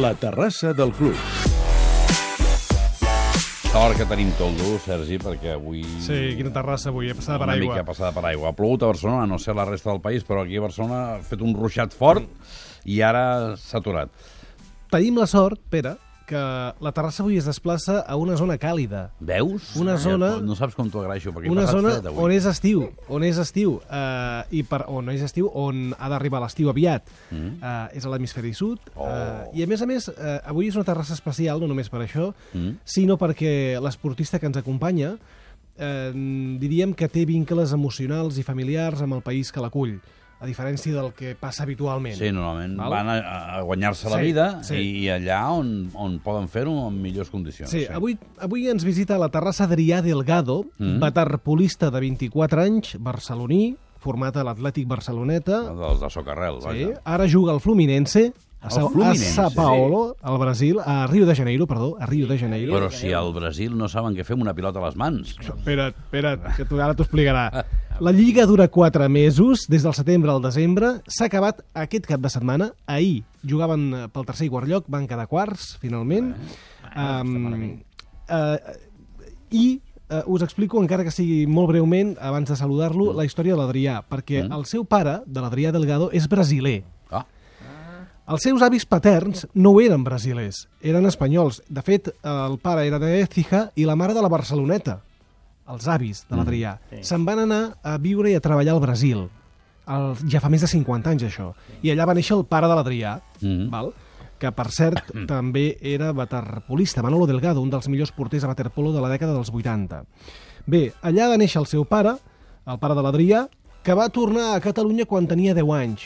La terrassa del club. Sort que tenim toldo, Sergi, perquè avui... Sí, quina terrassa avui, passada per una aigua. mica passada per aigua. Ha plogut a Barcelona, no sé la resta del país, però aquí a Barcelona ha fet un ruixat fort i ara s'ha aturat. Tenim la sort, Pere, que la terrassa avui es desplaça a una zona càlida. Veus? Una zona- Ja, no saps com t'ho agraeixo, perquè Una zona fred avui. on és estiu, on és estiu, eh, i per, on és estiu, on ha d'arribar l'estiu aviat. Mm. Eh, és a l'hemisferi sud. Oh. Eh, I a més a més, eh, avui és una terrassa especial, no només per això, Mm. sinó perquè l'esportista que ens acompanya eh, diríem que té vincles emocionals i familiars amb el país que l'acull, a diferència del que passa habitualment. Sí, normalment Val? van a, a guanyar-se la Sí, vida sí. i allà on, on poden fer-ho en millors condicions. Sí, avui, avui ens visita la terrassa Adrià Delgado, Mm. waterpolista de 24 anys, barceloní, format a l'Atlètic Barceloneta, Dels de Socarrel, sí, vaja. ara juga al Fluminense, a, Sa a Sao Paulo, al Brasil, a Rio de Janeiro, perdó, a Rio de Janeiro. Però si al Brasil no saben què fer amb una pilota a les mans. Espera't, espera't, que tu, ara t'ho explicarà. La Lliga dura 4 mesos, des del setembre al desembre. S'ha acabat aquest cap de setmana. Ahir jugaven eh, pel tercer i quart lloc, van quedar quarts, finalment. Um, uh, I uh, us explico, encara que sigui molt breument, abans de saludar-lo, la història de l'Adrià, perquè el seu pare, de l'Adrià Delgado, és brasiler. Els seus avis paterns no eren brasilers, eren espanyols. De fet, el pare era d'Écija i la mare de la Barceloneta, els avis de l'Adrià. Se'n van anar a viure i a treballar al Brasil. El, ja fa més de 50 anys, això. I allà va néixer el pare de l'Adrià, Mhm. val? que, per cert, també era waterpolista, Manolo Delgado, un dels millors porters a waterpolo de la dècada dels 80. Bé, allà va néixer el seu pare, el pare de l'Adrià, que va tornar a Catalunya quan tenia 10 anys.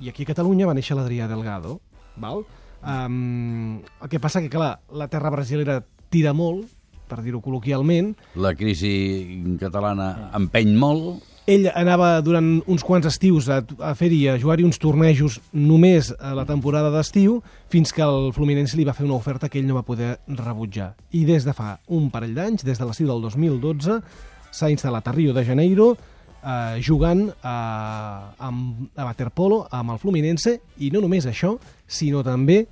I aquí a Catalunya va néixer l'Adrià Delgado. Val? Um, el que passa que, clar, la terra brasilera tira molt, per dir-ho col·loquialment. la crisi catalana empeny molt. Ell anava durant uns quants estius a, a fer-hi, a jugar-hi uns tornejos només a la temporada d'estiu, fins que el Fluminense li va fer una oferta que ell no va poder rebutjar. I des de fa un parell d'anys, des de l'estiu del 2012, s'ha instal·lat a Rio de Janeiro, eh, jugant a, amb, a waterpolo amb el Fluminense, i no només això, sinó també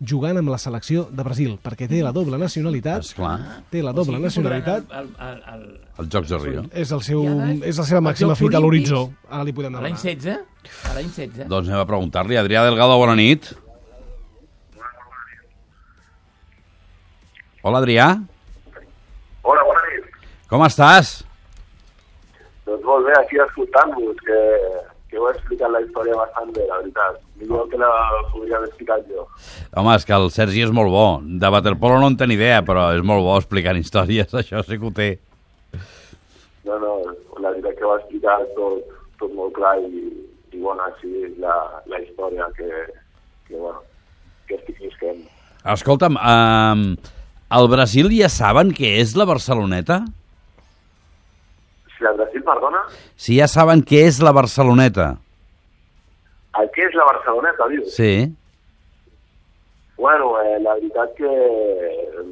jugant amb la selecció de Brasil, perquè té la doble nacionalitat, Esclar, té la doble nacionalitat, El, el, el, els Jocs de Rio. és, el seu, és la seva màxima fita a l'horitzó. Ara li podem a l'any demanar. 16, a l'any 16. Doncs anem a preguntar-li. Adrià Delgado, bona nit. Hola, Adrià. Hola, bona nit. Com estàs? Doncs molt bé, aquí escoltant-vos, que, que heu explicat la història bastant bé, la veritat. Millor que la podria haver explicat jo. Home, és que el Sergi és molt bo. De waterpolo no en té idea, però és molt bo explicant històries, això sí que ho té. No, no, la veritat que ho ha explicat tot, tot molt clar i, i bueno, així és la, la història que, que, bueno, que estic visquent. Escolta'm, eh, al Brasil ja saben què és la Barceloneta? Si la Brasil, perdona, Si ja saben què és la Barceloneta. el que és la Barceloneta, dius? Sí. Bueno, eh, la veritat que eh,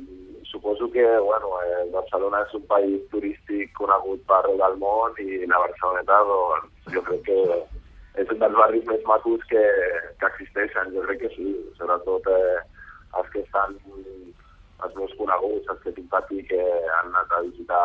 suposo que bueno, eh, Barcelona és un país turístic conegut per arreu del món i la Barceloneta doncs, jo crec que és un dels barris més macos que, que existeixen. Jo crec que sí, sobretot eh, els que estan els més coneguts, els que tinc patit que han anat a visitar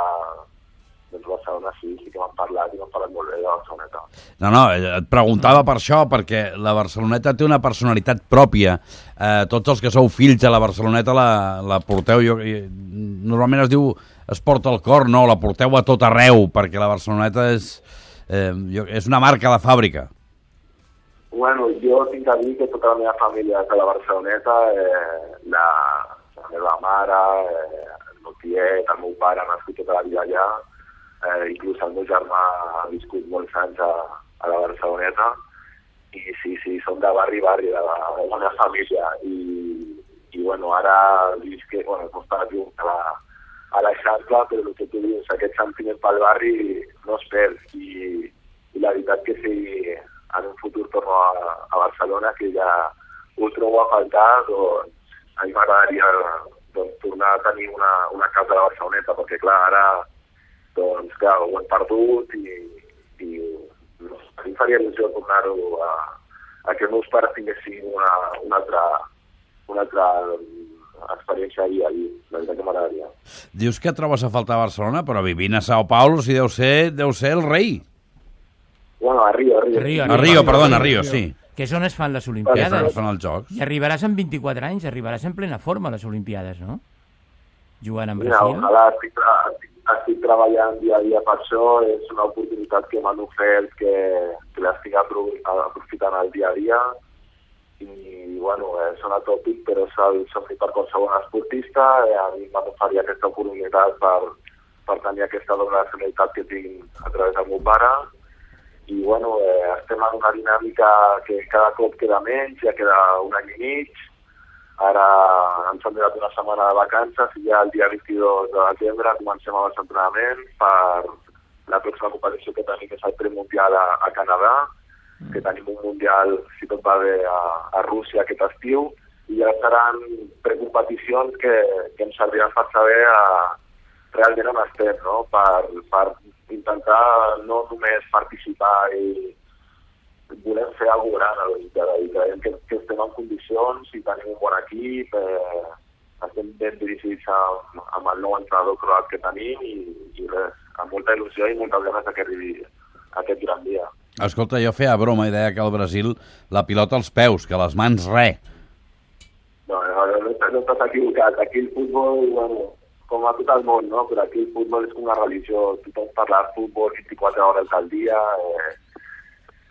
doncs Barcelona sí, sí que m'han parlat i m'han parlat molt bé de Barceloneta. No, no, eh, et preguntava per això, perquè la Barceloneta té una personalitat pròpia. Eh, tots els que sou fills de la Barceloneta la, la porteu... Jo, normalment es diu es porta al cor, no, la porteu a tot arreu, perquè la Barceloneta és, eh, jo, és una marca de fàbrica. Bueno, jo tinc a dir que tota la meva família és de la Barceloneta, eh, la, la meva mare, eh, el meu tiet, el meu pare han nascut tota la vida allà, eh, inclús el meu germà ha viscut molts anys a, a la Barceloneta, i sí, sí, som de barri, barri, de la, meva família, i, i bueno, ara visc que, bueno, no està a la, a l'Eixample, però el que tu dius, aquest sentiment pel barri no es perd, i, i la veritat que si en un futur torno a, a Barcelona, que ja ho trobo a faltar, doncs a mi m'agradaria doncs, tornar a tenir una, una casa a la Barceloneta, perquè clar, ara doncs clar, ho hem perdut i, i no, a mi em faria il·lusió tornar-ho a, a que els meus pares tinguessin una, una altra una altra mm, experiència dia a dia. La veritat que m'agradaria. Dius que trobes a faltar a Barcelona, però vivint a Sao Paulo si deu ser, deu ser el rei. Bueno, a Rio, a Rio. Rio, A Rio, perdona, a Rio, sí. Que és on es fan les Que Olimpiades. fan els jocs. I arribaràs amb 24 anys, arribaràs en plena forma a les Olimpiades, no? Jugant amb Mira, Brasil. ojalà estic, estic, estic treballant dia a dia per això, és una oportunitat que m'han ofert que, que l'estic apro- aprofitant al dia a dia. I, bueno, eh, sona tòpic, però és el somni per qualsevol esportista, eh, a mi m'han oferit aquesta oportunitat per, per tenir aquesta doble nacionalitat que tinc a través del meu pare, i bueno, eh, estem en una dinàmica que cada cop queda menys, ja queda un any i mig, ara ens han donat una setmana de vacances i ja el dia 22 de desembre comencem amb els entrenaments per la pròxima competició que tenim, que és el premundial a, a Canadà, que tenim un mundial, si tot va bé, a, a Rússia aquest estiu, i ja seran precompeticions que, que ens serviran per saber a, realment on estem, no? per, per intentar no només participar i volem fer alguna gran a l'Olimpiada i creiem que, que estem en condicions i tenim un bon equip, eh, estem ben dirigits amb, amb el nou entrenador croat que tenim i, i res, amb molta il·lusió i moltes ganes que arribi aquest gran dia. Escolta, jo feia broma i deia que al Brasil la pilota als peus, que les mans re. No, no, no, no, no estàs equivocat. Aquí el futbol, bueno, com a tot el món, no? però aquí el futbol és una religió. Tothom parla de futbol 24 hores al dia, eh,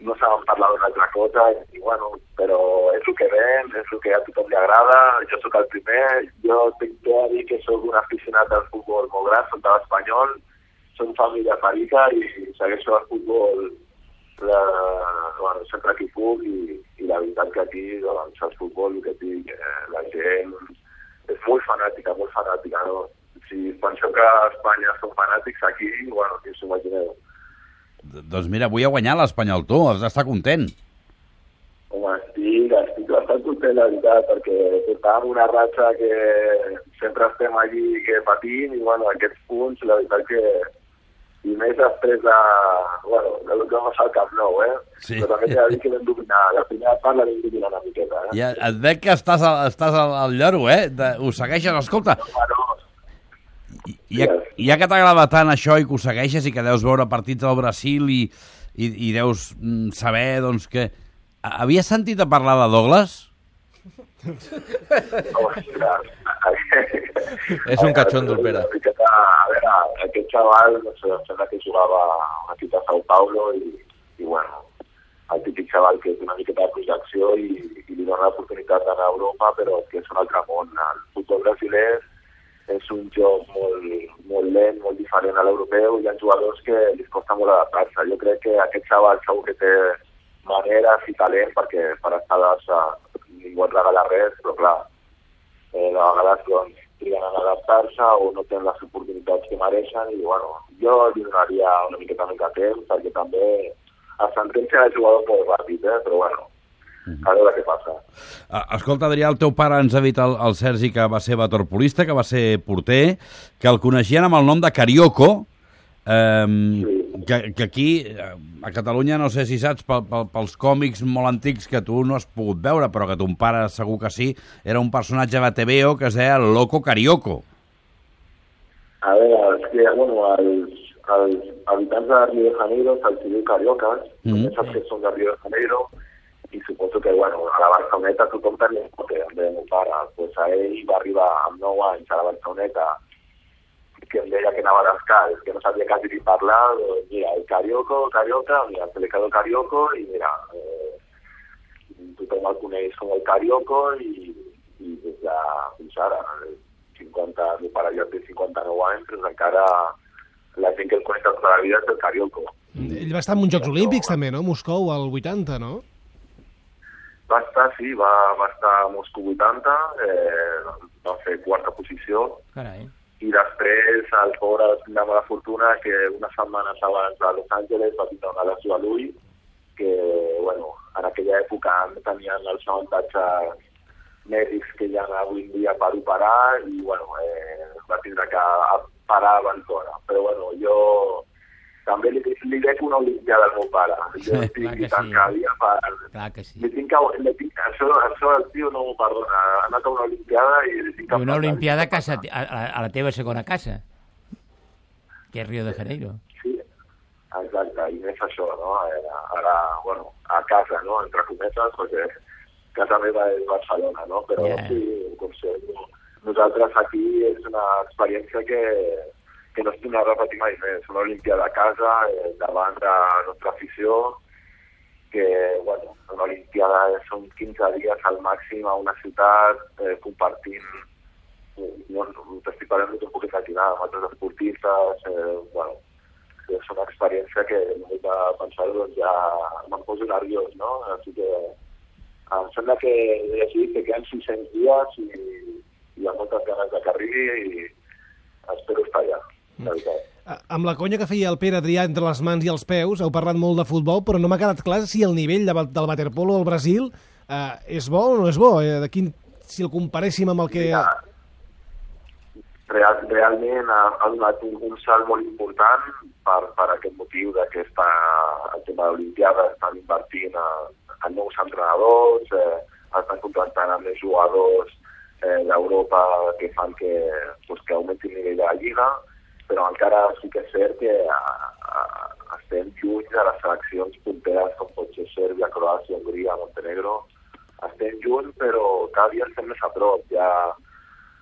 no saben parlar d'una altra cosa, i bueno, però és el que ven, és el que a tothom li agrada, jo sóc el primer, jo tinc que dir que sóc un aficionat al futbol molt gran, soc de l'Espanyol, som família perica i segueixo el futbol la, bueno, sempre que puc i, i la veritat que aquí doncs, el futbol que tinc, eh, la gent és molt fanàtica, molt fanàtica, no? Si penseu que a Espanya són fanàtics, aquí, bueno, que us imagineu. Doncs mira, avui ha guanyat l'Espanyol, tu, has d'estar content. Home, estic, estic bastant content, la veritat, perquè portàvem una ratxa que sempre estem allí que patim i, bueno, aquests punts, la veritat que i més després de, bueno, de lo que va passar al Camp Nou, eh? Sí. Però també t'he de dir que vam dominar, la primera part la vam dominar una miqueta, eh? Ja, et veig que estàs, al, estàs al, al lloro, eh? De, ho segueixes. Escolta, Bueno, i- ja, ja que t'agrada tant això i que ho segueixes i que deus veure partits del Brasil i, i, i deus mm, saber, doncs, que... Ha- Havies sentit a parlar de Douglas? És un cachondo, el Pere. Una A veure, aquest xaval, no sé, em sembla que jugava a un equip de Sao Paulo i, i bueno, el típic xaval que té una miqueta de projecció i, i li dona l'oportunitat d'anar a Europa, però que és un altre món. El futbol brasiler és un joc molt, molt lent, molt diferent a l'europeu, hi ha jugadors que li costa molt adaptar-se. Jo crec que aquest xaval segur que té maneres i talent, perquè per estar a ningú et regala res, però clar, eh, de vegades doncs, triguen en adaptar-se o no tenen les oportunitats que mereixen i bueno, jo li donaria una miqueta de temps perquè també el sentència de jugador molt ràpid, eh? però bueno, a veure què passa. Escolta, Adrià, el teu pare ens ha dit el, el Sergi que va ser waterpolista, que va ser porter, que el coneixien amb el nom de Carioco, eh, que, que aquí, eh, a Catalunya, no sé si saps, pel, pel, pels còmics molt antics que tu no has pogut veure, però que ton pare segur que sí, era un personatge de TVO que es deia Loco Carioco. A veure, és que, bueno, els, els habitants de Rio de Janeiro se'ls diu cariocas, mm. -hmm. saps que són de Rio de Janeiro, i suposo que, bueno, a la Barceloneta tothom tenia un pote, el meu pare, pues a ell va arribar amb 9 anys a la Barceloneta que em deia que anava descalç, que no sabia quasi ni parlar, doncs mira, el carioco, carioca, mira, se li quedó carioco i mira, eh, tothom el coneix com el carioco i, i des de fins ara, eh, 50, el meu pare ja té 59 anys, però encara la gent que el coneix tota la vida és el carioco. Ell va estar en uns Jocs Olímpics també, no? Moscou, al 80, no? Va estar, sí, va, va estar a Moscou 80, eh, va fer quarta posició, Carai. i després el pobre de mala fortuna que unes setmanes abans a Los Angeles va tindre una lesió a l'ull que, bueno, en aquella època no tenien els avantatges mèdics que hi ha avui en dia per operar i, bueno, eh, va tindre que parar abans d'hora. Però, bueno, jo també li, li dec una olimpiada al meu pare. Jo Sí, estic sí. cada dia per... Clar que sí. Li tinc que, li tinc, això, això el tio no m'ho perdona. Ha anat a una olimpiada i li tinc. I una olimpiada a, casa, a, a, la teva segona casa, que és Rio de Janeiro. Sí, exacte, i més això, no? Ara, bueno, a casa, no?, entre cometes, perquè casa meva és Barcelona, no? Però Ja. sí, com sé, no- nosaltres aquí és una experiència que, que no es torna a repetir mai més. Una olimpiada a casa, eh, davant de la nostra afició, que, bueno, una olimpiada són 15 dies al màxim a una ciutat, eh, compartint no, no t'estic parlant d'un poc imaginar amb altres esportistes, eh, bueno, és una experiència que només de pensar-ho doncs ja me'n poso nerviós, no? Així que em sembla que llegit que queden 600 dies i, i hi ha moltes ganes de que arribi i espero estar allà, de veritat. A- Amb la conya que feia el Pere Adrià entre les mans i els peus, heu parlat molt de futbol, però no m'ha quedat clar si el nivell de, del waterpolo al Brasil eh, és bo o no és bo. Eh, de quin, si el comparéssim amb el que... Mira, Real, realment ha, ha donat un, un salt molt important per, per aquest motiu de que està, el tema de l'Olimpiada estan invertint a, a nous entrenadors, eh, estan contractant a més jugadors eh, d'Europa que fan que, pues, que augmenti el nivell de la Lliga, però encara sí que és cert que a, a, estem lluny de les seleccions punteres com pot ser Sèrbia, Croàcia, Hongria, Montenegro. Estem lluny, però cada dia estem més a prop. Ja,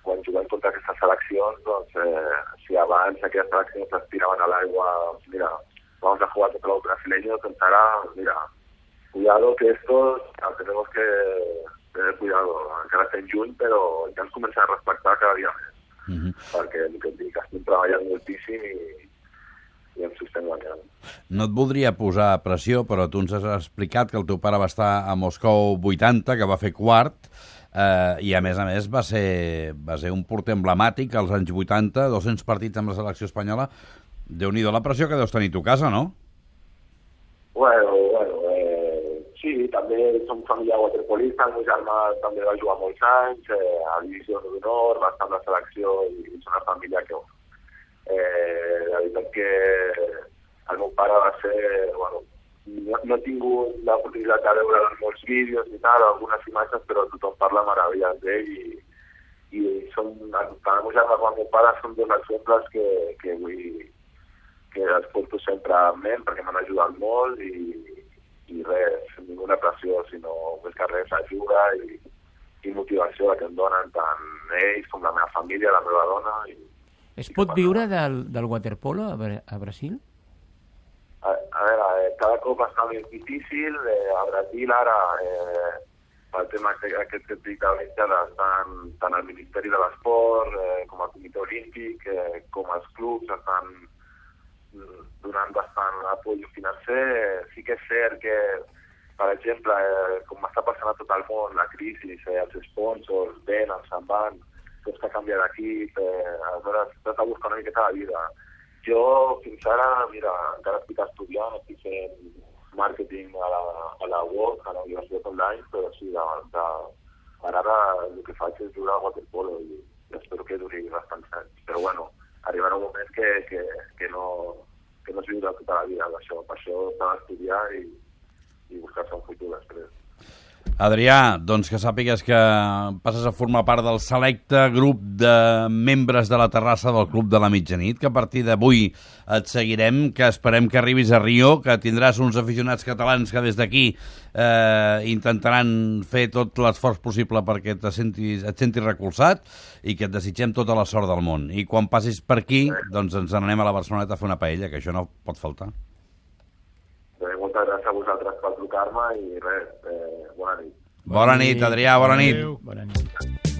quan juguem contra aquestes seleccions, doncs, eh, si abans aquestes seleccions es tiraven a l'aigua, mira, vamos a jugar contra los brasileños, doncs ara, mira, cuidado que estos ah, tenemos que tener cuidado. Encara estem lluny, però ja ens comencem a respectar cada dia més, Uh -huh. perquè el que et dic, estem treballant moltíssim i, i ens ho estem guanyant. No et voldria posar pressió, però tu ens has explicat que el teu pare va estar a Moscou 80, que va fer quart, eh, i a més a més va ser, va ser un porter emblemàtic als anys 80, 200 partits amb la selecció espanyola. déu nhi la pressió que deus tenir a tu a casa, no? Bueno, sí, també som família waterpolista, el meu germà també va jugar molts anys, eh, a Divisió d'Honor, va estar amb la selecció i és una família que, eh, la veritat que el meu pare va ser, bueno, no, no he tingut l'oportunitat de veure molts vídeos i tal, algunes imatges, però tothom parla meravelles d'ell i, i són, tant el meu germà com el meu pare són dos exemples que, que vull, que els porto sempre en ment perquè m'han ajudat molt i, i res, ninguna pressió, sinó més que res ajuda i, i motivació que em donen tant ells com la meva família, la meva dona. I, Es pot viure del, del waterpolo a, a Brasil? a, a veure, eh, cada cop està més difícil. Eh, a Brasil ara, eh, pel tema que, aquest que et dic l'Olimpiada, tant, tant el Ministeri de l'Esport eh, com el Comitè Olímpic, eh, com els clubs estan donant bastant apoyo financer. Sí que és cert que, per exemple, eh, com està passant a tot el món, la crisi, eh, els sponsors venen, se'n van, tots que canvia d'equip, eh, aleshores t'has de buscar una miqueta la vida. Jo, fins ara, mira, encara estic estudiant, estic fent màrqueting a la, a la UOC, a la Universitat Online, però sí, de, de, ara el que faig és jugar a waterpolo i espero que duri bastants anys. Però bueno, arribarà un moment que, que, que no que no es viurà tota la vida d'això. Per això s'ha d'estudiar i, i buscar-se un futur després. Adrià, doncs que sàpigues que passes a formar part del selecte grup de membres de la terrassa del Club de la Mitjanit, que a partir d'avui et seguirem, que esperem que arribis a Rio, que tindràs uns aficionats catalans que des d'aquí eh, intentaran fer tot l'esforç possible perquè te sentis, et sentis recolzat i que et desitgem tota la sort del món. I quan passis per aquí, doncs ens n'anem a la Barceloneta a fer una paella, que això no pot faltar. Moltes gràcies a vosaltres per trucar-me i res, eh, bona nit. Bona nit, Adrià, bona nit. Adéu. Bona nit.